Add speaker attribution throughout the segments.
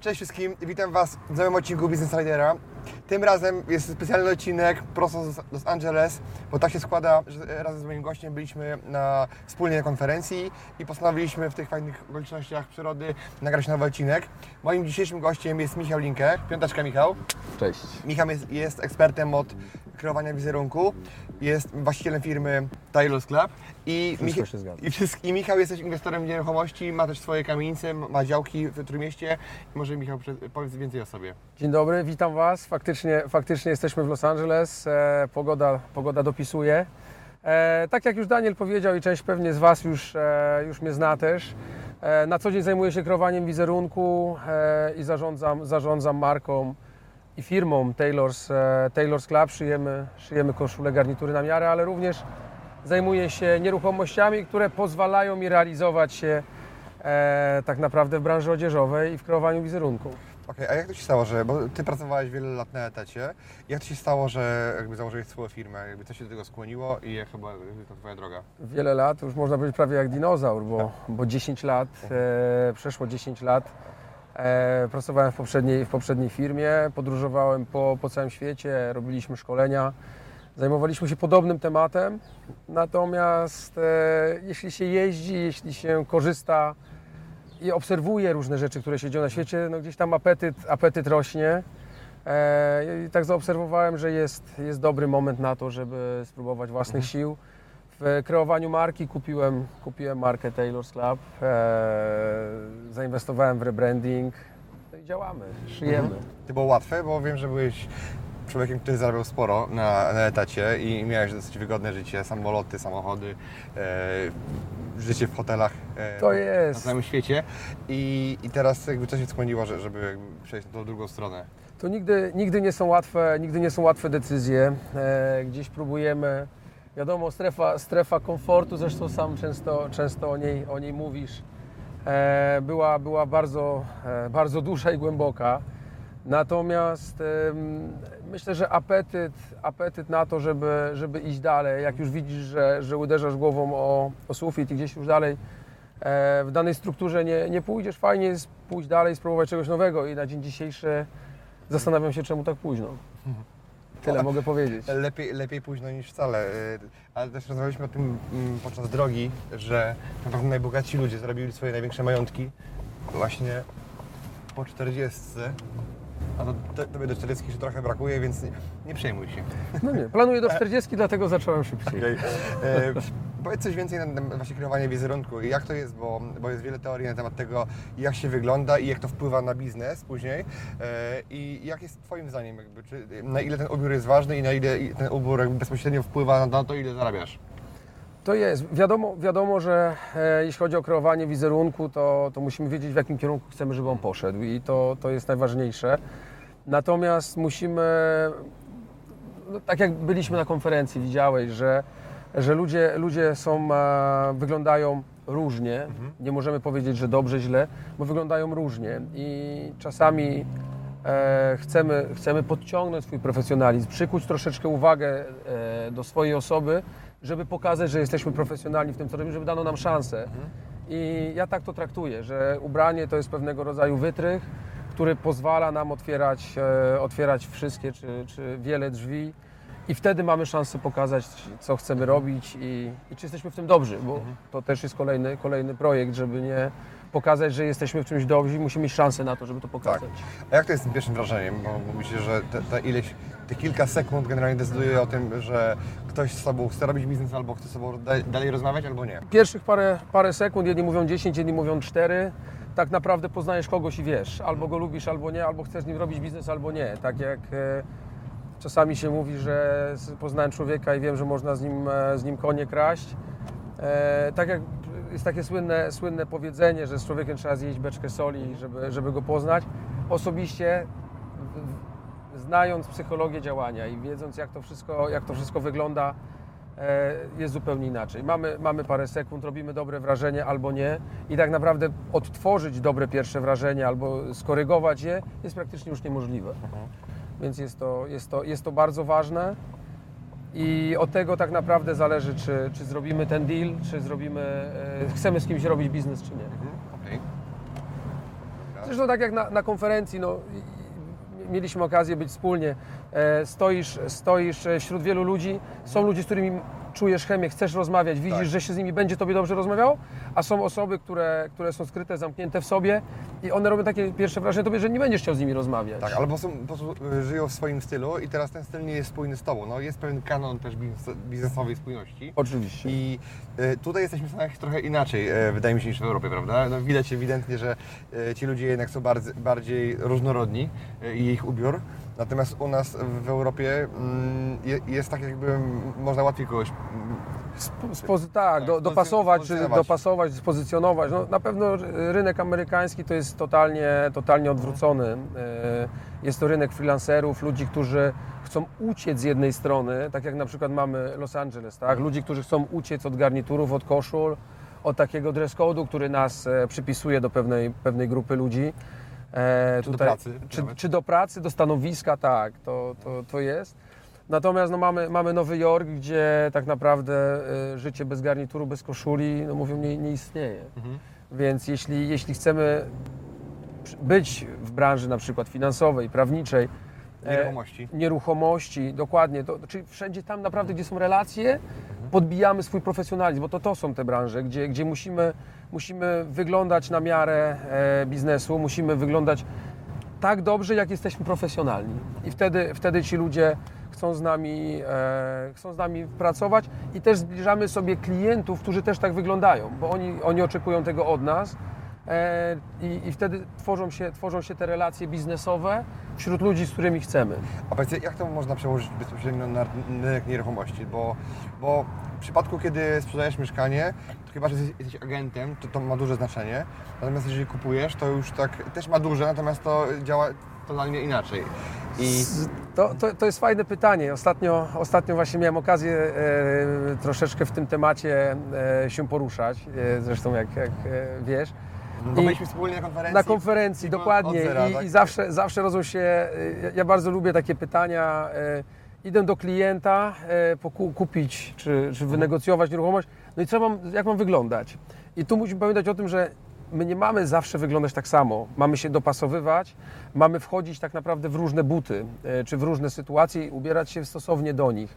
Speaker 1: Cześć wszystkim, witam Was w nowym odcinku Business Ridera. Tym razem jest specjalny odcinek prosto z Los Angeles, bo tak się składa, że razem z moim gościem byliśmy na wspólnej konferencji i postanowiliśmy w tych fajnych okolicznościach przyrody nagrać nowy odcinek. Moim dzisiejszym gościem jest Michał Linkę. Piąteczka Michał.
Speaker 2: Cześć.
Speaker 1: Michał jest, jest ekspertem od kreowania wizerunku, jest właścicielem firmy Taylor's Club i,
Speaker 2: zgadza.
Speaker 1: i, i Michał jesteś inwestorem w nieruchomości, ma też swoje kamienice, ma działki w Trójmieście. Może Michał powiedz więcej o sobie.
Speaker 2: Dzień dobry, witam Was. Faktycznie, faktycznie jesteśmy w Los Angeles. E, pogoda, pogoda dopisuje. E, tak jak już Daniel powiedział i część pewnie z Was już, e, już mnie zna też, e, na co dzień zajmuję się kreowaniem wizerunku e, i zarządzam, zarządzam marką i firmą Taylor's, e, Taylor's Club. Szyjemy, szyjemy koszule, garnitury na miarę, ale również zajmuję się nieruchomościami, które pozwalają mi realizować się tak naprawdę w branży odzieżowej i w kreowaniu wizerunku.
Speaker 1: Okej, a jak to się stało, że, bo Ty pracowałeś wiele lat na etacie, jak to się stało, że jakby założyłeś swoją firmę, jakby co się do tego skłoniło i jak chyba to Twoja droga?
Speaker 2: Wiele lat, już można powiedzieć prawie jak dinozaur, bo, bo 10 lat, e, przeszło 10 lat. E, pracowałem w poprzedniej, w poprzedniej firmie, podróżowałem po, po całym świecie, robiliśmy szkolenia, zajmowaliśmy się podobnym tematem. Natomiast e, jeśli się jeździ, jeśli się korzysta i obserwuje różne rzeczy, które się dzieją na świecie, no gdzieś tam apetyt, apetyt rośnie. E, I tak zaobserwowałem, że jest, jest dobry moment na to, żeby spróbować własnych sił. W kreowaniu marki kupiłem, kupiłem markę Taylor's Club, e, zainwestowałem w rebranding no i działamy, szyjemy.
Speaker 1: To było łatwe, bo wiem, że byłeś człowiekiem, który zarabiał sporo na, na etacie i miałeś dosyć wygodne życie, samoloty, samochody, e, życie w hotelach e,
Speaker 2: To
Speaker 1: na
Speaker 2: jest,
Speaker 1: całym świecie i, i teraz jakby co się skłoniło, że- żeby jakby przejść na tą drugą stronę?
Speaker 2: to nigdy, nigdy, nie są łatwe, nigdy nie są łatwe decyzje. E, gdzieś próbujemy, wiadomo, strefa, strefa komfortu, zresztą sam często, często o, niej, o niej mówisz, e, była, była bardzo, e, bardzo duża i głęboka. Natomiast myślę, że apetyt, apetyt na to, żeby, żeby iść dalej, jak już widzisz, że, że uderzasz głową o, o sufit i gdzieś już dalej e, w danej strukturze nie, nie pójdziesz, fajnie jest pójść dalej, spróbować czegoś nowego i na dzień dzisiejszy zastanawiam się, czemu tak późno. Tyle mogę powiedzieć.
Speaker 1: Lepiej, lepiej późno niż wcale, e, ale też rozmawialiśmy o tym mm, podczas drogi, że naprawdę najbogatsi ludzie zarobili swoje największe majątki właśnie po 40. A to te- tobie do 40 jeszcze trochę brakuje, więc nie, nie przejmuj się.
Speaker 2: No nie, planuję do 40, dlatego zacząłem szybciej.
Speaker 1: E, powiedz coś więcej na, na właśnie kreowanie wizerunku. Jak to jest, bo, bo jest wiele teorii na temat tego, jak się wygląda i jak to wpływa na biznes później. E, I jak jest Twoim zdaniem, jakby, czy, na ile ten ubiór jest ważny i na ile i ten ubiór jakby bezpośrednio wpływa na to, ile zarabiasz?
Speaker 2: To jest. Wiadomo, wiadomo że e, jeśli chodzi o kreowanie wizerunku, to, to musimy wiedzieć, w jakim kierunku chcemy, żeby on poszedł i to, to jest najważniejsze. Natomiast musimy, no, tak jak byliśmy na konferencji, widziałeś, że, że ludzie, ludzie są, e, wyglądają różnie. Nie możemy powiedzieć, że dobrze, źle, bo wyglądają różnie i czasami e, chcemy, chcemy podciągnąć swój profesjonalizm, przykuć troszeczkę uwagę e, do swojej osoby, żeby pokazać, że jesteśmy profesjonalni w tym, co robimy, żeby dano nam szansę. I ja tak to traktuję, że ubranie to jest pewnego rodzaju wytrych, który pozwala nam otwierać, e, otwierać wszystkie czy, czy wiele drzwi i wtedy mamy szansę pokazać, co chcemy robić i, i czy jesteśmy w tym dobrzy, bo to też jest kolejny, kolejny projekt, żeby nie pokazać, że jesteśmy w czymś dobrzy i musimy mieć szansę na to, żeby to pokazać.
Speaker 1: A jak to jest z pierwszym wrażeniem? Bo myślę, że te, te ileś, te kilka sekund generalnie decyduje o tym, że ktoś z Tobą chce robić biznes albo chce z Tobą da- dalej rozmawiać, albo nie.
Speaker 2: Pierwszych parę, parę sekund, jedni mówią 10, jedni mówią 4, tak naprawdę poznajesz kogoś i wiesz, albo go lubisz, albo nie, albo chcesz z nim robić biznes, albo nie. Tak jak e, czasami się mówi, że poznałem człowieka i wiem, że można z nim, e, z nim konie kraść. E, tak jak jest takie słynne, słynne powiedzenie, że z człowiekiem trzeba zjeść beczkę soli, żeby, żeby go poznać. Osobiście, znając psychologię działania i wiedząc, jak to wszystko, jak to wszystko wygląda, e, jest zupełnie inaczej. Mamy, mamy parę sekund, robimy dobre wrażenie albo nie i tak naprawdę odtworzyć dobre pierwsze wrażenie albo skorygować je jest praktycznie już niemożliwe. Więc jest to, jest, to, jest to bardzo ważne i od tego tak naprawdę zależy, czy, czy zrobimy ten deal, czy zrobimy, e, chcemy z kimś robić biznes, czy nie.
Speaker 1: Okej.
Speaker 2: Zresztą tak jak na, na konferencji, no, mieliśmy okazję być wspólnie, e, stoisz, stoisz e, wśród wielu ludzi, są ludzie, z którymi czujesz chemię, chcesz rozmawiać, widzisz,
Speaker 1: Tak.
Speaker 2: że się z nimi będzie Tobie dobrze rozmawiało, a są osoby, które, które są skryte, zamknięte w sobie i one robią takie pierwsze wrażenie Tobie, że nie będziesz chciał z nimi rozmawiać.
Speaker 1: Tak, albo są, po prostu y, żyją w swoim stylu i teraz ten styl nie jest spójny z Tobą. No, jest pewien kanon też biznes- biznesowej spójności.
Speaker 2: Oczywiście.
Speaker 1: I y, tutaj jesteśmy w Stanach trochę inaczej, y, wydaje mi się, niż w Europie, prawda? No, widać ewidentnie, że ci ludzie jednak są bardziej różnorodni i ich ubiór. Natomiast u nas w Europie mm, je, jest tak jakby można łatwiej kogoś
Speaker 2: Sp- Spozy- tak, do,
Speaker 1: Tak,
Speaker 2: dopasować, czy
Speaker 1: pozycjonować.
Speaker 2: dopasować, spozycjonować. No, na pewno rynek amerykański to jest totalnie, totalnie odwrócony. E, Jest to rynek freelancerów, ludzi, którzy chcą uciec z jednej strony, tak jak na przykład mamy Los Angeles, tak? ludzi, którzy chcą uciec od garniturów, od koszul, od takiego dress code'u, który nas e, przypisuje do pewnej, pewnej grupy ludzi. E,
Speaker 1: Czy do pracy
Speaker 2: Czy, czy do pracy, do stanowiska, tak, to, to, to jest. Natomiast no, mamy, mamy Nowy Jork, gdzie tak naprawdę y, życie bez garnituru, bez koszuli, no mówią, nie, nie istnieje.
Speaker 1: Mhm.
Speaker 2: Więc jeśli, jeśli chcemy być w branży na przykład finansowej, prawniczej, e,
Speaker 1: nieruchomości.
Speaker 2: nieruchomości, dokładnie, to, czyli wszędzie tam naprawdę, gdzie są relacje, podbijamy swój profesjonalizm, bo to, to są te branże, gdzie, gdzie musimy, musimy wyglądać na miarę e, biznesu, musimy wyglądać tak dobrze, jak jesteśmy profesjonalni. I wtedy, wtedy ci ludzie chcą z, nami, e, chcą z nami pracować i też zbliżamy sobie klientów, którzy też tak wyglądają, bo oni, oni oczekują tego od nas. E, i, I wtedy tworzą się, tworzą się te relacje biznesowe wśród ludzi, z którymi chcemy.
Speaker 1: A powiedzcie, jak to można przełożyć bezpośrednio na rynek nieruchomości? Bo, bo w przypadku, kiedy sprzedajesz mieszkanie, to chyba, że jesteś, agentem, to to ma duże znaczenie. Natomiast jeżeli kupujesz, to już tak też ma duże, natomiast to działa totalnie inaczej. I
Speaker 2: To, to, to jest fajne pytanie. Ostatnio, ostatnio właśnie miałem okazję e, troszeczkę w tym temacie e, się poruszać, e, zresztą jak, jak e, wiesz.
Speaker 1: Bo byliśmy wspólnie na konferencji.
Speaker 2: Na konferencji, dokładnie.
Speaker 1: zera,
Speaker 2: I,
Speaker 1: tak?
Speaker 2: I zawsze, zawsze rodzą się, e, ja- bardzo lubię takie pytania. e, Idę do klienta poku- kupić czy, czy wynegocjować nieruchomość. No i co mam, jak mam wyglądać? I tu musimy pamiętać o tym, że my nie mamy zawsze wyglądać tak samo. Mamy się dopasowywać, mamy wchodzić tak naprawdę w różne buty, czy w różne sytuacje i ubierać się stosownie do nich.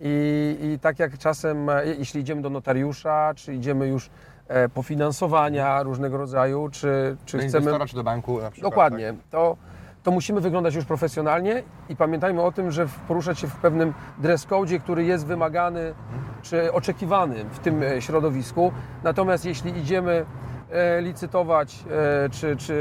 Speaker 2: I, I tak jak czasem, jeśli idziemy do notariusza, czy idziemy już e, po finansowania różnego rodzaju, czy, czy
Speaker 1: do
Speaker 2: chcemy.
Speaker 1: czy do banku na przykład.
Speaker 2: Dokładnie. To, to musimy wyglądać już profesjonalnie i pamiętajmy o tym, że poruszać się w pewnym dress code, który jest wymagany czy oczekiwany w tym e, środowisku. Natomiast jeśli idziemy licytować e, czy, czy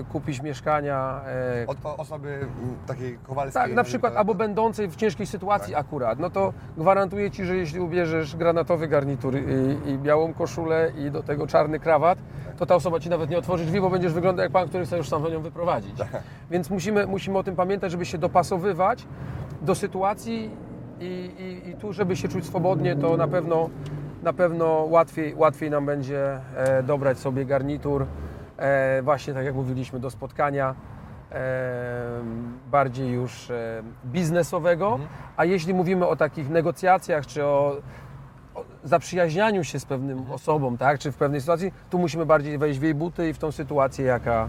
Speaker 2: e, kupić mieszkania. e,
Speaker 1: Od osoby takiej kowalskiej.
Speaker 2: tak, na przykład, albo będącej w ciężkiej sytuacji
Speaker 1: Tak.
Speaker 2: akurat, no to gwarantuję Ci, że jeśli ubierzesz granatowy garnitur i, i białą koszulę i do tego czarny krawat, to ta osoba Ci nawet nie otworzy drzwi, bo będziesz wyglądał jak pan, który chce już sam nią wyprowadzić.
Speaker 1: Tak.
Speaker 2: Więc musimy, musimy o tym pamiętać, żeby się dopasowywać do sytuacji i, i, i tu, żeby się czuć swobodnie, to na pewno, na pewno łatwiej, łatwiej nam będzie e, dobrać sobie garnitur, e, właśnie tak jak mówiliśmy, do spotkania e, bardziej już biznesowego, a jeśli mówimy o takich negocjacjach czy o, o zaprzyjaźnianiu się z pewnym osobą, tak, czy w pewnej sytuacji, tu musimy bardziej wejść w jej buty i w tą sytuację, jaka,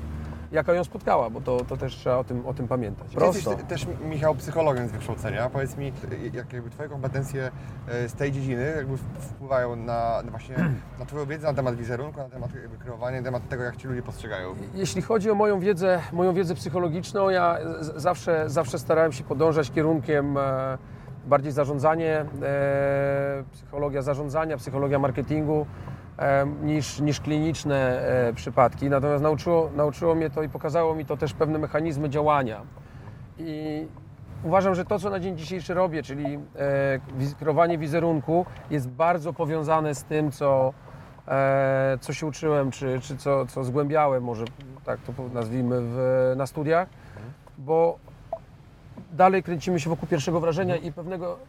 Speaker 2: jaka ją spotkała, bo to, to też trzeba o tym, o tym pamiętać.
Speaker 1: Jesteś
Speaker 2: Prosto.
Speaker 1: te- też, Michał, psychologiem z wykształcenia. Powiedz mi, jak jakby Twoje kompetencje e, z tej dziedziny jakby wpływają na, na właśnie na Twoją wiedzę na temat wizerunku, na temat jakby kreowania, na temat tego, jak Ci ludzie postrzegają.
Speaker 2: Jeśli chodzi o moją wiedzę, moją wiedzę psychologiczną, ja z- zawsze, zawsze starałem się podążać kierunkiem e, bardziej zarządzanie, e, psychologia zarządzania, psychologia marketingu niż, niż kliniczne e, przypadki. Natomiast nauczyło, nauczyło mnie to i pokazało mi to też pewne mechanizmy działania. I uważam, że to, co na dzień dzisiejszy robię, czyli e, kreowanie wizerunku, jest bardzo powiązane z tym, co, e, co się uczyłem, czy, czy co, co zgłębiałem, może tak to nazwijmy, w, na studiach, bo dalej kręcimy się wokół pierwszego wrażenia i pewnego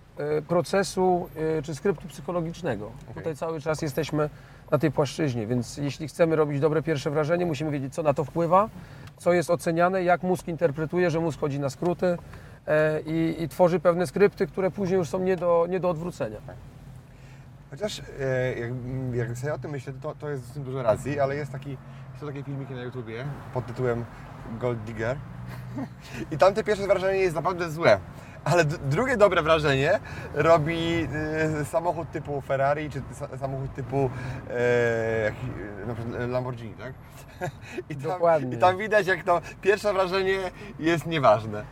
Speaker 2: procesu czy skryptu psychologicznego. Tutaj cały czas jesteśmy na tej płaszczyźnie, więc jeśli chcemy robić dobre pierwsze wrażenie, musimy wiedzieć, co na to wpływa, co jest oceniane, jak mózg interpretuje, że mózg chodzi na skróty e, i, i tworzy pewne skrypty, które później już są nie do, nie do odwrócenia.
Speaker 1: Chociaż e, jak, jak sobie o tym myślę, to, to jest z tym dużo racji, ale jest taki, są takie filmiki na YouTubie pod tytułem Gold Digger i tamte pierwsze wrażenie jest naprawdę złe. Ale drugie dobre wrażenie robi e, samochód typu Ferrari czy sa- samochód typu na przykład Lamborghini, tak? I tam,
Speaker 2: Dokładnie.
Speaker 1: I tam widać, jak to pierwsze wrażenie jest nieważne.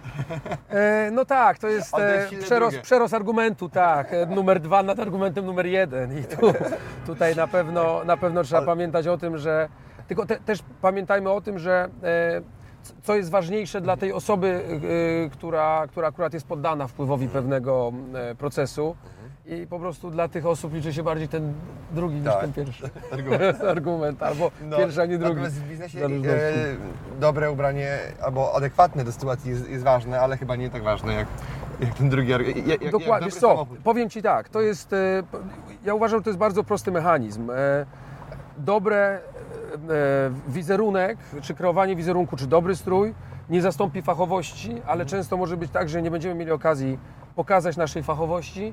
Speaker 2: E, no tak, to jest e, przerost, przerost argumentu, tak. E, Numer dwa nad argumentem numer jeden. I tu, tutaj na pewno, na pewno trzeba
Speaker 1: Ale-
Speaker 2: pamiętać o tym, że. Tylko te, też pamiętajmy o tym, że e, co jest ważniejsze dla tej osoby, e, która, która akurat jest poddana wpływowi pewnego e, procesu. I po prostu dla tych osób liczy się bardziej ten drugi niż
Speaker 1: Tak.
Speaker 2: ten pierwszy
Speaker 1: Argument.
Speaker 2: argument, albo
Speaker 1: No,
Speaker 2: pierwszy, a nie drugi.
Speaker 1: Natomiast w biznesie e, dobre ubranie albo adekwatne do sytuacji jest, jest ważne, ale chyba nie tak ważne jak, jak ten drugi argument. Jak, jak, jak
Speaker 2: Dokładnie,
Speaker 1: dobry
Speaker 2: wiesz co,
Speaker 1: samochód.
Speaker 2: powiem Ci tak, to jest, e, ja uważam, że to jest bardzo prosty mechanizm. E, Dobre wizerunek, czy kreowanie wizerunku, czy dobry strój nie zastąpi fachowości, ale często może być tak, że nie będziemy mieli okazji pokazać naszej fachowości,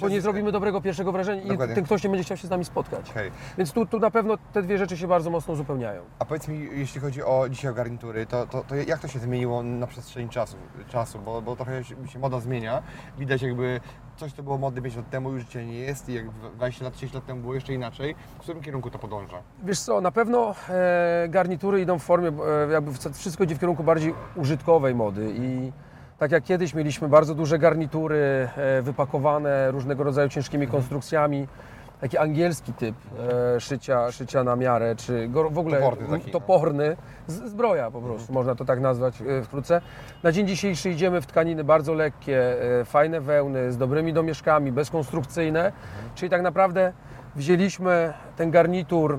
Speaker 2: bo nie zrobimy dobrego pierwszego wrażenia i
Speaker 1: Dokładnie.
Speaker 2: ten ktoś nie będzie chciał się z nami spotkać.
Speaker 1: Okej.
Speaker 2: Więc tu, tu na pewno te dwie rzeczy się bardzo mocno uzupełniają.
Speaker 1: A powiedz mi, jeśli chodzi o dzisiaj o garnitury, to, to, to jak to się zmieniło na przestrzeni czasu, czasu bo, bo trochę się, się moda zmienia. Widać jakby coś, co było modne 5 lat temu, już dzisiaj nie jest i jak 20 lat, 30 lat temu było jeszcze inaczej. W którym kierunku to podąża?
Speaker 2: Wiesz co, na pewno e, garnitury idą w formie, e, jakby wszystko idzie w kierunku bardziej użytkowej mody i tak jak kiedyś mieliśmy bardzo duże garnitury e, wypakowane różnego rodzaju ciężkimi konstrukcjami, taki angielski typ e, szycia, szycia na miarę, czy go, w ogóle
Speaker 1: Toporny taki, no.
Speaker 2: toporny, z, zbroja po prostu, można to tak nazwać e, wkrótce. Na dzień dzisiejszy idziemy w tkaniny bardzo lekkie, e, fajne wełny, z dobrymi domieszkami, bezkonstrukcyjne, czyli tak naprawdę wzięliśmy ten garnitur, e,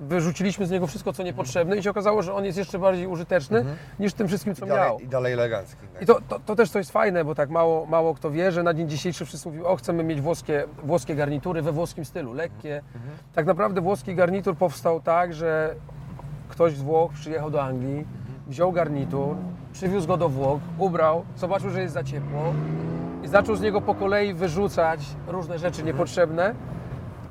Speaker 2: wyrzuciliśmy z niego wszystko, co niepotrzebne i się okazało, że on jest jeszcze bardziej użyteczny niż tym wszystkim, co
Speaker 1: I
Speaker 2: miał.
Speaker 1: dalej, i dalej elegancki. tak?
Speaker 2: I to, to, to też to jest fajne, bo tak mało, mało kto wie, że na dzień dzisiejszy wszyscy mówią, o chcemy mieć włoskie, włoskie garnitury we włoskim stylu, lekkie. Tak naprawdę włoski garnitur powstał tak, że ktoś z Włoch przyjechał do Anglii, wziął garnitur, przywiózł go do Włoch, ubrał, zobaczył, że jest za ciepło i zaczął z niego po kolei wyrzucać różne rzeczy niepotrzebne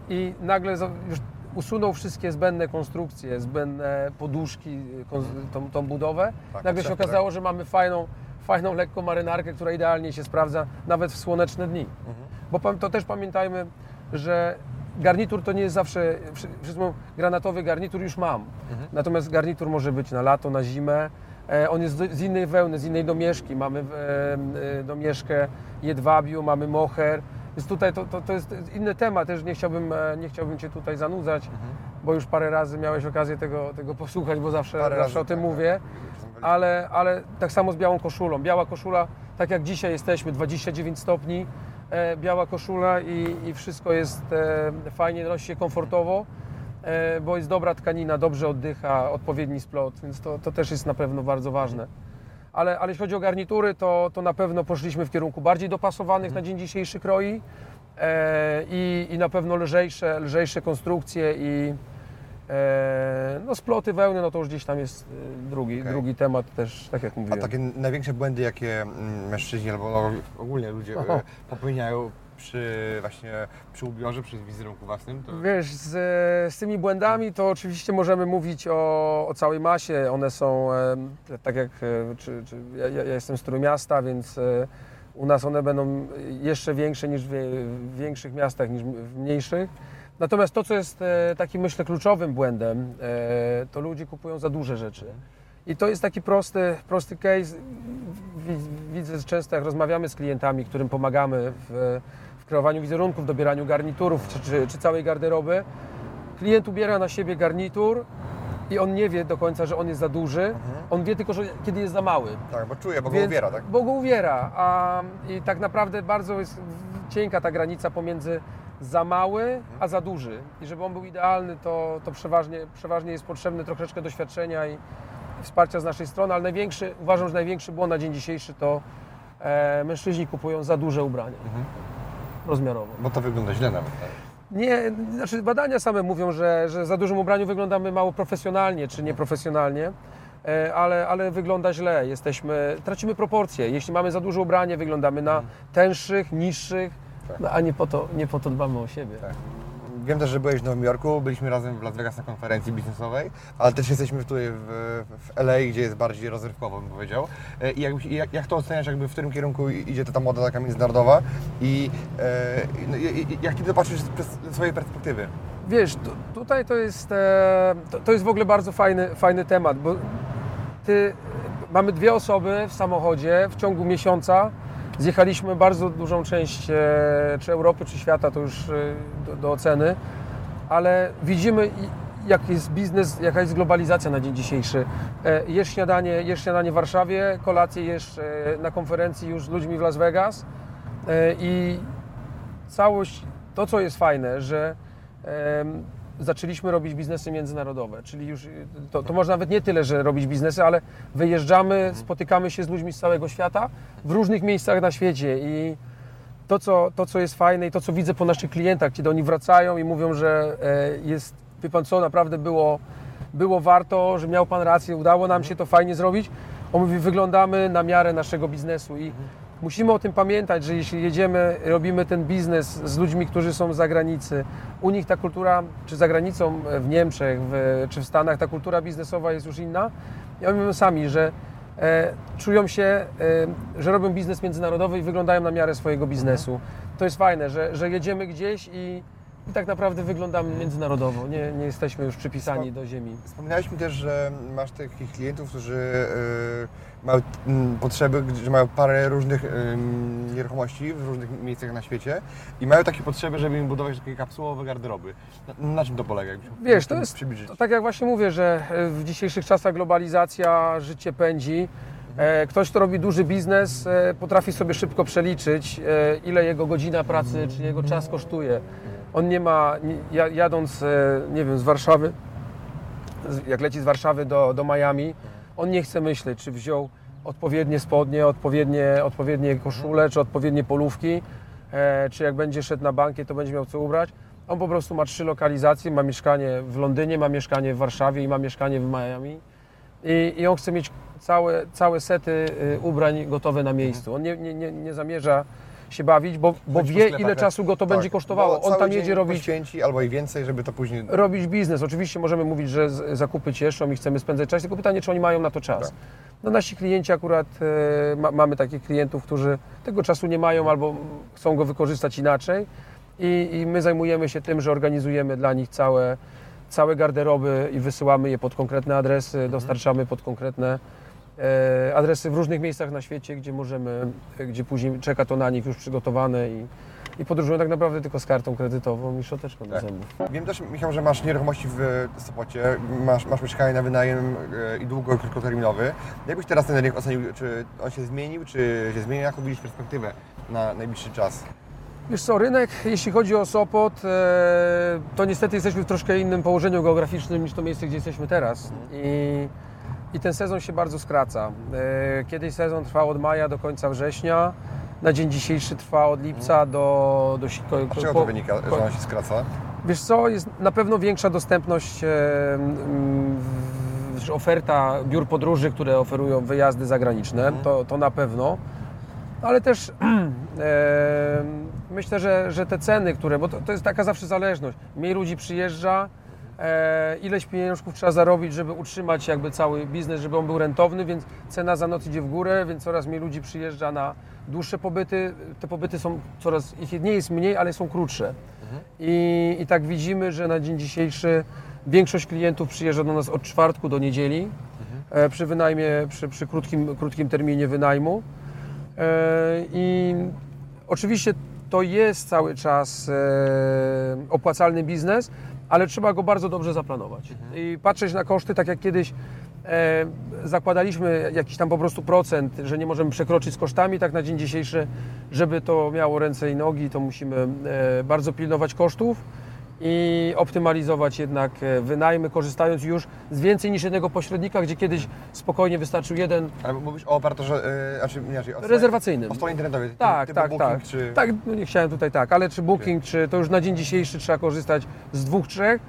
Speaker 2: i nagle już usunął wszystkie zbędne konstrukcje, zbędne poduszki, tą, tą budowę.
Speaker 1: Tak,
Speaker 2: nagle się
Speaker 1: potrzebne,
Speaker 2: okazało, że mamy fajną, fajną lekką marynarkę, która idealnie się sprawdza nawet w słoneczne dni. Bo pam- to też pamiętajmy, że garnitur to nie jest zawsze, wszy- wszyscy granatowy garnitur już mam. Natomiast garnitur może być na lato, na zimę. E, On jest z innej wełny, z innej domieszki. Mamy e, e, domieszkę jedwabiu, mamy moher. Więc tutaj to, to, to jest inny temat, też nie chciałbym, nie chciałbym Cię tutaj zanudzać, bo już parę razy miałeś okazję tego, tego posłuchać, bo zawsze,
Speaker 1: Parę
Speaker 2: zawsze
Speaker 1: razy,
Speaker 2: o tym
Speaker 1: tak,
Speaker 2: mówię.
Speaker 1: tak.
Speaker 2: Ale, ale tak samo z białą koszulą. Biała koszula, tak jak dzisiaj jesteśmy, 29 stopni, biała koszula i, i wszystko jest fajnie, nosi się komfortowo, bo jest dobra tkanina, dobrze oddycha, odpowiedni splot, więc to, to też jest na pewno bardzo ważne. Ale, ale jeśli chodzi o garnitury, to, to na pewno poszliśmy w kierunku bardziej dopasowanych na dzień dzisiejszy kroi e, i, i na pewno lżejsze, lżejsze konstrukcje i e, no sploty wełny, no to już gdzieś tam jest e, drugi,
Speaker 1: Okej.
Speaker 2: drugi temat też, tak jak
Speaker 1: A
Speaker 2: mówiłem.
Speaker 1: takie największe błędy, jakie mm, mężczyźni albo ogólnie ludzie e, popełniają przy właśnie przy ubiorze, przy wizerunku własnym, to
Speaker 2: Wiesz, z, z tymi błędami to oczywiście możemy mówić o, o całej masie. One są, em, tak jak, e, czy, czy ja, ja jestem z Trójmiasta, więc e, u nas one będą jeszcze większe niż w, w większych miastach, niż w mniejszych. Natomiast to, co jest e, takim, myślę, kluczowym błędem, e, to ludzie kupują za duże rzeczy. I to jest taki prosty, prosty case. Wi- Widzę często, jak rozmawiamy z klientami, którym pomagamy w kreowaniu wizerunków, dobieraniu garniturów czy, czy, czy całej garderoby. Klient ubiera na siebie garnitur i on nie wie do końca, że on jest za duży. On wie tylko, że kiedy jest za mały.
Speaker 1: tak, bo czuję, bo go
Speaker 2: Więc-
Speaker 1: uwiera, tak?
Speaker 2: Bo go uwiera. A, I tak naprawdę bardzo jest cienka ta granica pomiędzy za mały, a za duży. I żeby on był idealny, to, to przeważnie, przeważnie jest potrzebne troszeczkę doświadczenia i wsparcia z naszej strony, ale największy, uważam, że największy błąd na dzień dzisiejszy to e, mężczyźni kupują za duże ubrania rozmiarowo.
Speaker 1: Bo to wygląda źle nawet. tak?
Speaker 2: Nie, znaczy badania same mówią, że, że za dużym ubraniu wyglądamy mało profesjonalnie czy nieprofesjonalnie, e, ale, ale wygląda źle. Jesteśmy, tracimy proporcje. Jeśli mamy za duże ubranie, wyglądamy na tęższych, niższych, no, a nie po, to, nie po to dbamy o siebie.
Speaker 1: Tak. Wiem też, że byłeś w Nowym Jorku, byliśmy razem w Las Vegas na konferencji biznesowej, ale też jesteśmy tutaj w, w LA, gdzie jest bardziej rozrywkowo, bym powiedział. E, I jakby, jak, jak to oceniasz, jakby w którym kierunku idzie ta moda taka międzynarodowa i, e, no, i, jak Ty to patrzysz z swojej perspektywy?
Speaker 2: Wiesz, tu, tutaj to jest, e, to, to jest w ogóle bardzo fajny, fajny temat, bo ty, mamy dwie osoby w samochodzie w ciągu miesiąca. Zjechaliśmy bardzo dużą część e, czy Europy, czy świata, to już e, do, do oceny, ale widzimy jak jest biznes, jaka jest globalizacja na dzień dzisiejszy. E, Jesz śniadanie, jesz śniadanie w Warszawie, kolację jesz na konferencji już z ludźmi w Las Vegas i całość, to co jest fajne, że zaczęliśmy robić biznesy międzynarodowe, czyli już to, to może nawet nie tyle, że robić biznesy, ale wyjeżdżamy, spotykamy się z ludźmi z całego świata w różnych miejscach na świecie i to co, to, co jest fajne i to, co widzę po naszych klientach, kiedy oni wracają i mówią, że e, jest, wie Pan co, naprawdę było, było warto, że miał Pan rację, udało nam się to fajnie zrobić. On mówi, wyglądamy na miarę naszego biznesu i musimy o tym pamiętać, że jeśli jedziemy, robimy ten biznes z ludźmi, którzy są z zagranicy, u nich ta kultura, czy za granicą w Niemczech, w, czy w Stanach, ta kultura biznesowa jest już inna. Oni mówią sami, że e, czują się, e, że robią biznes międzynarodowy i wyglądają na miarę swojego biznesu. To jest fajne, że, że jedziemy gdzieś i, i tak naprawdę wyglądamy międzynarodowo. Nie, nie jesteśmy już przypisani do ziemi.
Speaker 1: Wspominałeś mi też, że masz takich klientów, którzy e, mają mm, potrzeby, że mają parę różnych nieruchomości w różnych miejscach na świecie i mają takie potrzeby, żeby im budować takie kapsułowe garderoby. Na, na czym to polega? Jakbyś
Speaker 2: Wiesz, to jest,
Speaker 1: przybliżyć?
Speaker 2: to tak jak właśnie mówię, że e, w dzisiejszych czasach globalizacja, życie pędzi. E, Ktoś, kto robi duży biznes, e, potrafi sobie szybko przeliczyć, ile jego godzina pracy, czy jego czas kosztuje. On nie ma, jadąc, e, nie wiem, z Warszawy, jak leci z Warszawy do, do Miami, on nie chce myśleć, czy wziął odpowiednie spodnie, odpowiednie, odpowiednie koszule, czy odpowiednie polówki, e, czy jak będzie szedł na bankiet, to będzie miał co ubrać. On po prostu ma trzy lokalizacje, ma mieszkanie w Londynie, ma mieszkanie w Warszawie i ma mieszkanie w Miami. I, i on chce mieć całe, całe sety y, ubrań gotowe na miejscu. On nie, nie, nie, nie zamierza się bawić, bo, bo wie, ile
Speaker 1: tak.
Speaker 2: czasu go to
Speaker 1: Tak,
Speaker 2: będzie kosztowało. On tam jedzie robić
Speaker 1: albo i więcej, żeby to później...
Speaker 2: robić biznes. Oczywiście możemy mówić, że zakupy cieszą i chcemy spędzać czas, tylko pytanie, czy oni mają na to czas.
Speaker 1: Tak.
Speaker 2: No nasi klienci akurat, e, ma, mamy takich klientów, którzy tego czasu nie mają albo chcą go wykorzystać inaczej i, i my zajmujemy się tym, że organizujemy dla nich całe, całe garderoby i wysyłamy je pod konkretne adresy,
Speaker 1: Mhm.
Speaker 2: dostarczamy pod konkretne adresy w różnych miejscach na świecie, gdzie możemy, gdzie później czeka to na nich już przygotowane i, i podróżują tak naprawdę tylko z kartą kredytową i szczoteczką do
Speaker 1: Tak.
Speaker 2: zębów.
Speaker 1: Wiem też, Michał, że masz nieruchomości w Sopocie, masz, masz mieszkanie na wynajem e, i długo, i krótkoterminowy. Jakbyś teraz ten rynek ocenił, czy on się zmienił, czy się zmienił? Jaką widzisz perspektywę na najbliższy czas?
Speaker 2: Wiesz co, rynek, jeśli chodzi o Sopot, e, to niestety jesteśmy w troszkę innym położeniu geograficznym niż to miejsce, gdzie jesteśmy teraz. I, i ten sezon się bardzo skraca. E, Kiedyś sezon trwał od maja do końca września, na dzień dzisiejszy trwa od lipca do... do ko-
Speaker 1: A czego to wynika, że on się skraca?
Speaker 2: Wiesz co, jest na pewno większa dostępność, e, oferta biur podróży, które oferują wyjazdy zagraniczne, to, to na pewno. Ale też e, myślę, że, że te ceny, które, bo to, to jest taka zawsze zależność. Mniej ludzi przyjeżdża, ileś pieniążków trzeba zarobić, żeby utrzymać jakby cały biznes, żeby on był rentowny, więc cena za noc idzie w górę, więc coraz mniej ludzi przyjeżdża na dłuższe pobyty. Te pobyty są coraz, ich nie jest mniej, ale są krótsze. I, I tak widzimy, że na dzień dzisiejszy większość klientów przyjeżdża do nas od czwartku do niedzieli e, przy wynajmie, przy, przy krótkim, krótkim terminie wynajmu. E, I oczywiście to jest cały czas e, opłacalny biznes, ale trzeba go bardzo dobrze zaplanować. I patrzeć na koszty, tak jak kiedyś e, zakładaliśmy jakiś tam po prostu procent, że nie możemy przekroczyć z kosztami, tak na dzień dzisiejszy, żeby to miało ręce i nogi, to musimy e, bardzo pilnować kosztów i optymalizować jednak e, wynajmy, korzystając już z więcej niż jednego pośrednika, gdzie kiedyś spokojnie wystarczył jeden
Speaker 1: Ale mówisz o operatorze, yy, znaczy inaczej, o stronie-
Speaker 2: rezerwacyjnym.
Speaker 1: O stronie internetowej,
Speaker 2: Tak,
Speaker 1: typu
Speaker 2: tak,
Speaker 1: Booking,
Speaker 2: tak.
Speaker 1: Czy...
Speaker 2: Tak, no nie chciałem tutaj tak, ale czy Booking, czy to już na dzień dzisiejszy trzeba korzystać z dwóch, trzech,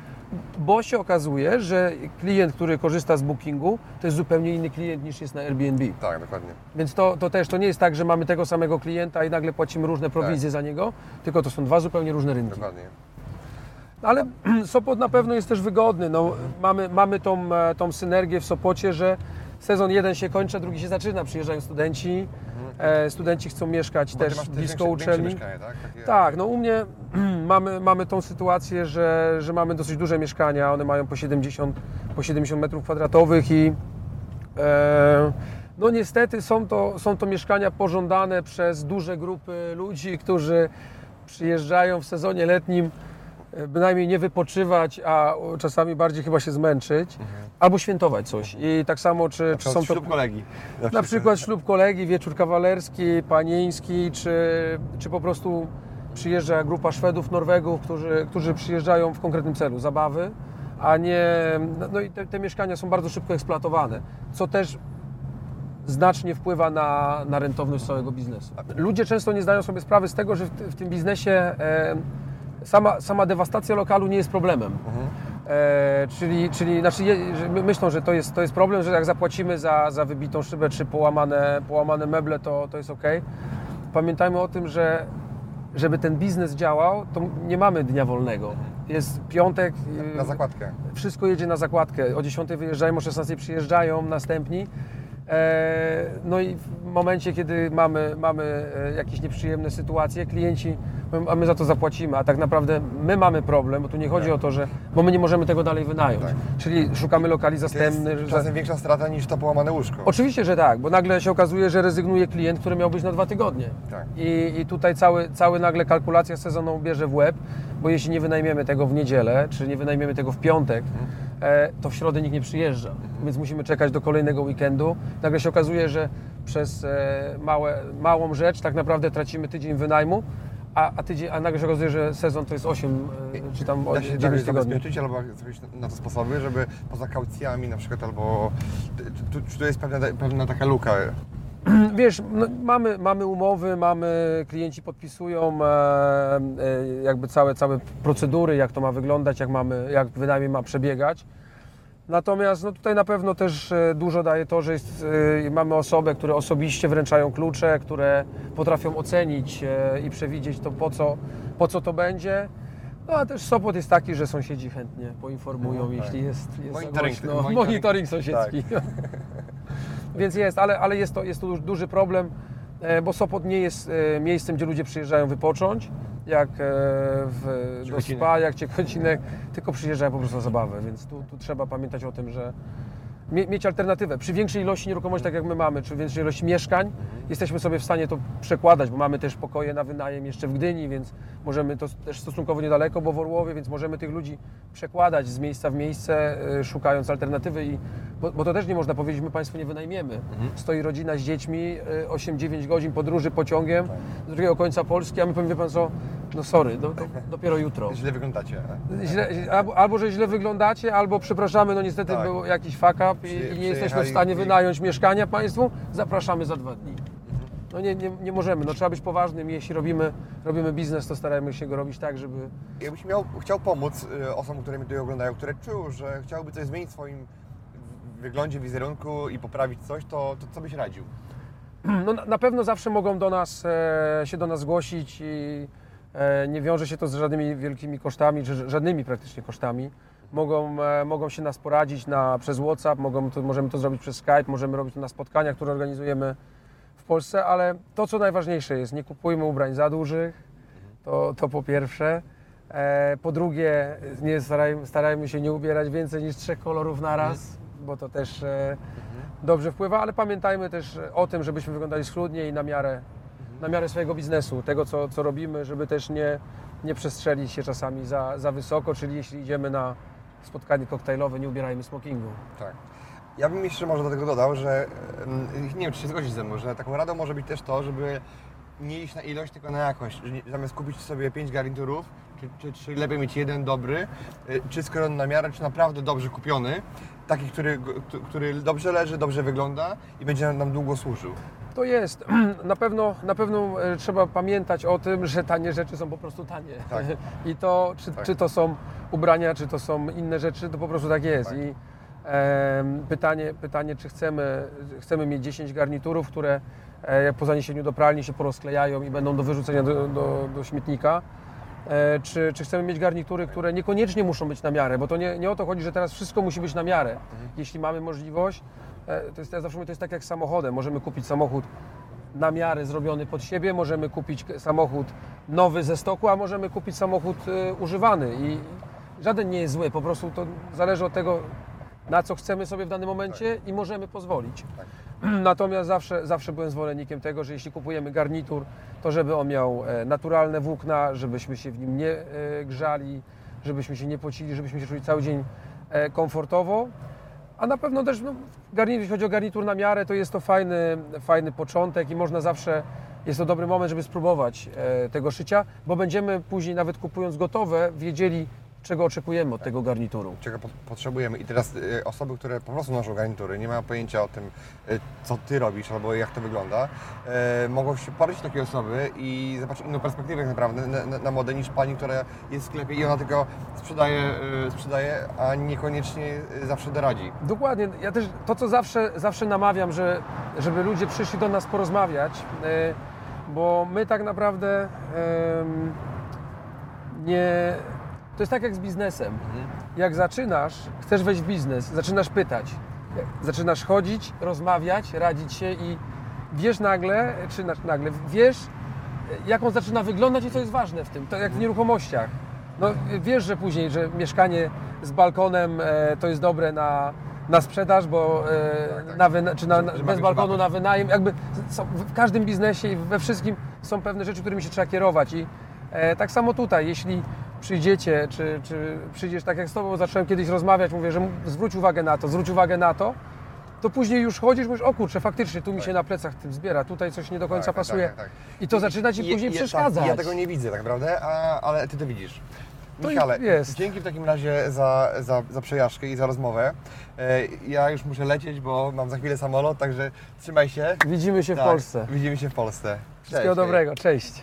Speaker 2: bo się okazuje, że klient, który korzysta z Bookingu, to jest zupełnie inny klient niż jest na Airbnb.
Speaker 1: tak, dokładnie.
Speaker 2: Więc to, to też to nie jest tak, że mamy tego samego klienta i nagle płacimy różne prowizje za niego, tylko to są dwa zupełnie różne rynki.
Speaker 1: Dokładnie.
Speaker 2: Ale Sopot na pewno jest też wygodny. No, mamy, mamy tą, e, tą synergię w Sopocie, że sezon jeden się kończy, drugi się zaczyna. Przyjeżdżają studenci, e, studenci chcą mieszkać
Speaker 1: Bo
Speaker 2: też
Speaker 1: masz
Speaker 2: blisko
Speaker 1: większe,
Speaker 2: uczelni.
Speaker 1: Większe tak? Takie,
Speaker 2: Tak, no u mnie mamy, mamy tą sytuację, że, że mamy dosyć duże mieszkania, one mają po 70, po 70 metrów kwadratowych i e, no niestety są to, są to mieszkania pożądane przez duże grupy ludzi, którzy przyjeżdżają w sezonie letnim bynajmniej nie wypoczywać, a czasami bardziej chyba się zmęczyć, albo świętować coś. I tak samo, czy,
Speaker 1: Na
Speaker 2: czy są to
Speaker 1: ślub kolegi.
Speaker 2: na przykład ślub kolegi, wieczór kawalerski, panieński, czy, czy po prostu przyjeżdża grupa Szwedów, Norwegów, którzy, którzy przyjeżdżają w konkretnym celu, zabawy, a nie... No i te, te mieszkania są bardzo szybko eksploatowane, co też znacznie wpływa na, na rentowność całego biznesu. Ludzie często nie zdają sobie sprawy z tego, że w, w tym biznesie e, sama, sama dewastacja lokalu nie jest problemem. E, czyli, czyli znaczy je, myślą, że to jest, to jest problem, że jak zapłacimy za, za wybitą szybę czy połamane, połamane meble, to, to jest ok. Pamiętajmy o tym, że żeby ten biznes działał, to nie mamy dnia wolnego. Jest piątek,
Speaker 1: Na zakładkę.
Speaker 2: wszystko jedzie na zakładkę. O 10 wyjeżdżają, o 16 przyjeżdżają następni. E, No i w momencie, kiedy mamy, mamy e, jakieś nieprzyjemne sytuacje, klienci, a my za to zapłacimy, a tak naprawdę my mamy problem, bo tu nie chodzi
Speaker 1: Tak.
Speaker 2: o to, że, bo my nie możemy tego dalej wynająć.
Speaker 1: Tak.
Speaker 2: Czyli szukamy lokali
Speaker 1: To jest
Speaker 2: zastępnych. że-
Speaker 1: czasem większa strata niż to połamane łóżko.
Speaker 2: Oczywiście, że tak, bo nagle się okazuje, że rezygnuje klient, który miał być na dwa tygodnie.
Speaker 1: Tak.
Speaker 2: I, I tutaj cały, cały nagle kalkulacja sezoną bierze w łeb, bo jeśli nie wynajmiemy tego w niedzielę, czy nie wynajmiemy tego w piątek, e, to w środę nikt nie przyjeżdża. Więc musimy czekać do kolejnego weekendu. Nagle się okazuje, że przez e, małe, małą rzecz tak naprawdę tracimy tydzień wynajmu, a, a, tydzień, a nagle się okazuje, że sezon to jest 8 e, czy tam
Speaker 1: Da się
Speaker 2: 9
Speaker 1: jakoś
Speaker 2: tygodni.
Speaker 1: zabezpieczyć albo jakieś na to sposoby, żeby poza kaucjami na przykład albo... Czy, czy tu jest pewna, pewna taka luka?
Speaker 2: Wiesz, no, mamy, mamy umowy, mamy, klienci podpisują e, e, jakby całe, całe procedury, jak to ma wyglądać, jak, mamy, jak wynajem ma przebiegać. Natomiast no, tutaj na pewno też e, dużo daje to, że jest, e, mamy osoby, które osobiście wręczają klucze, które potrafią ocenić e, i przewidzieć to, po co, po co to będzie. No a też Sopot jest taki, że sąsiedzi chętnie poinformują,
Speaker 1: No, tak.
Speaker 2: jeśli jest, jest
Speaker 1: Monitoring-
Speaker 2: głośno.
Speaker 1: monitoring-
Speaker 2: monitoring sąsiedzki. Więc jest, ale, ale jest, to, jest to duży- problem, e, bo Sopot nie jest e, miejscem, gdzie ludzie przyjeżdżają wypocząć, jak e, w, do spa, jak Ciechocinek, tylko przyjeżdżają po prostu na zabawę, więc tu, tu trzeba pamiętać o tym, że mieć alternatywę. Przy większej ilości nieruchomości, tak jak my mamy, czy większej ilości mieszkań, jesteśmy sobie w stanie to przekładać, bo mamy też pokoje na wynajem jeszcze w Gdyni, więc możemy to też stosunkowo niedaleko, bo w Orłowie, więc możemy tych ludzi przekładać z miejsca w miejsce, y, szukając alternatywy i bo, bo to też nie można powiedzieć, my Państwu nie wynajmiemy. Stoi rodzina z dziećmi, y, 8-9 godzin podróży pociągiem do drugiego końca Polski, a my powiem, wie Pan co, no sorry, do, do, dopiero jutro.
Speaker 1: Źle wyglądacie.
Speaker 2: Źle, albo, albo, że źle wyglądacie, albo przepraszamy, no niestety
Speaker 1: Tak.
Speaker 2: był jakiś fuck up i, nie jesteśmy w stanie wynająć mieszkania Państwu, zapraszamy za dwa dni. No nie, nie, nie możemy, no trzeba być poważnym, jeśli robimy, robimy biznes, to starajmy się go robić tak, żeby...
Speaker 1: Jakbyś miał, chciał pomóc y, osobom, które mnie tutaj oglądają, które czują, że chciałyby coś zmienić w swoim wyglądzie, wizerunku i poprawić coś, to, to co byś radził?
Speaker 2: No, na, na pewno zawsze mogą do nas, e, się do nas zgłosić i e, nie wiąże się to z żadnymi wielkimi kosztami, czy żadnymi praktycznie kosztami. Mogą, e, mogą się nas poradzić na, przez WhatsApp, mogą to, możemy to zrobić przez Skype, możemy robić to na spotkaniach, które organizujemy w Polsce, ale to co najważniejsze jest, nie kupujmy ubrań za dużych, to, to po pierwsze. E, po drugie, nie starajmy, starajmy się nie ubierać więcej niż trzech kolorów na raz, bo to też e, dobrze wpływa, ale pamiętajmy też o tym, żebyśmy wyglądali schludnie i na miarę, na miarę swojego biznesu, tego co, co robimy, żeby też nie, nie przestrzelić się czasami za, za wysoko, czyli jeśli idziemy na spotkanie koktajlowe, nie ubierajmy smokingu.
Speaker 1: Tak. Ja bym jeszcze może do tego dodał, że nie wiem, czy się zgodzisz ze mną, że taką radą może być też to, żeby nie iść na ilość, tylko na jakość. Że zamiast kupić sobie pięć garniturów, czy, czy, czy lepiej mieć jeden dobry, y, czy skrojony na miarę, czy naprawdę dobrze kupiony, taki, który, który dobrze leży, dobrze wygląda i będzie nam długo służył.
Speaker 2: To jest. Na pewno, na pewno e, trzeba pamiętać o tym, że tanie rzeczy są po prostu tanie.
Speaker 1: Tak.
Speaker 2: I to, czy,
Speaker 1: Tak.
Speaker 2: czy to są ubrania, czy to są inne rzeczy, to po prostu tak jest.
Speaker 1: Tak.
Speaker 2: I em, pytanie, pytanie, czy chcemy, chcemy mieć 10 garniturów, które e, po zaniesieniu do pralni się porozklejają i będą do wyrzucenia do, do, do śmietnika. E, czy, czy chcemy mieć garnitury, które niekoniecznie muszą być na miarę, bo to nie, nie o to chodzi, że teraz wszystko musi być na miarę. Jeśli mamy możliwość, e, to jest, ja zawsze mówię, to jest tak jak z samochodem. Możemy kupić samochód na miarę zrobiony pod siebie, możemy kupić samochód nowy ze stoku, a możemy kupić samochód e, używany i żaden nie jest zły, po prostu to zależy od tego, na co chcemy sobie w danym momencie i możemy pozwolić. Natomiast zawsze, zawsze byłem zwolennikiem tego, że jeśli kupujemy garnitur, to żeby on miał e, naturalne włókna, żebyśmy się w nim nie e, grzali, żebyśmy się nie pocili, żebyśmy się czuli cały dzień e, komfortowo. A na pewno też, no, garnitur, jeśli chodzi o garnitur na miarę, to jest to fajny, fajny początek i można zawsze, jest to dobry moment, żeby spróbować e, tego szycia, bo będziemy później nawet kupując gotowe, wiedzieli, czego oczekujemy od tego garnituru.
Speaker 1: czego po- potrzebujemy. I teraz y, osoby, które po prostu noszą garnitury, nie mają pojęcia o tym, y, co Ty robisz albo jak to wygląda, y, mogą się do takiej osoby i zobaczyć inną perspektywę tak naprawdę na, na, na modę niż Pani, która jest w sklepie i ona tylko sprzedaje, y, sprzedaje a niekoniecznie y, zawsze doradzi.
Speaker 2: Dokładnie. Ja też to, co zawsze, zawsze namawiam, że, żeby ludzie przyszli do nas porozmawiać, e, bo my tak naprawdę nie. To jest tak jak z biznesem. Jak zaczynasz, chcesz wejść w biznes, zaczynasz pytać, zaczynasz chodzić, rozmawiać, radzić się i wiesz nagle, czy na- nagle, wiesz, jak on zaczyna wyglądać i co jest ważne w tym, to jak w nieruchomościach. No, wiesz, że później, że mieszkanie z balkonem e, to jest dobre na, na sprzedaż, bo e, na wyna, czy na,
Speaker 1: Że-
Speaker 2: na, bez balkonu na wynajem, jakby są, w każdym biznesie i we wszystkim są pewne rzeczy, którymi się trzeba kierować i e, tak samo tutaj, jeśli przyjdziecie, czy, czy przyjdziesz tak jak z Tobą, zacząłem kiedyś rozmawiać, mówię, że zwróć uwagę na to, zwróć uwagę na to, to później już chodzisz, mówisz, o kurczę, faktycznie, tu mi się na plecach tym zbiera, tutaj coś nie do końca
Speaker 1: Tak, tak,
Speaker 2: pasuje.
Speaker 1: tak, tak.
Speaker 2: I to zaczyna Ci
Speaker 1: I-
Speaker 2: później
Speaker 1: i-
Speaker 2: przeszkadzać.
Speaker 1: Tak, ja tego nie widzę tak naprawdę, a, ale Ty to widzisz. Michale,
Speaker 2: jest.
Speaker 1: dzięki w takim razie za, za, za przejażdżkę i za rozmowę. E, Ja już muszę lecieć, bo mam za chwilę samolot, także trzymaj się.
Speaker 2: Widzimy się w
Speaker 1: Tak,
Speaker 2: Polsce.
Speaker 1: Widzimy się w Polsce.
Speaker 2: Wszystkiego
Speaker 1: Cześć, hej.
Speaker 2: dobrego, cześć.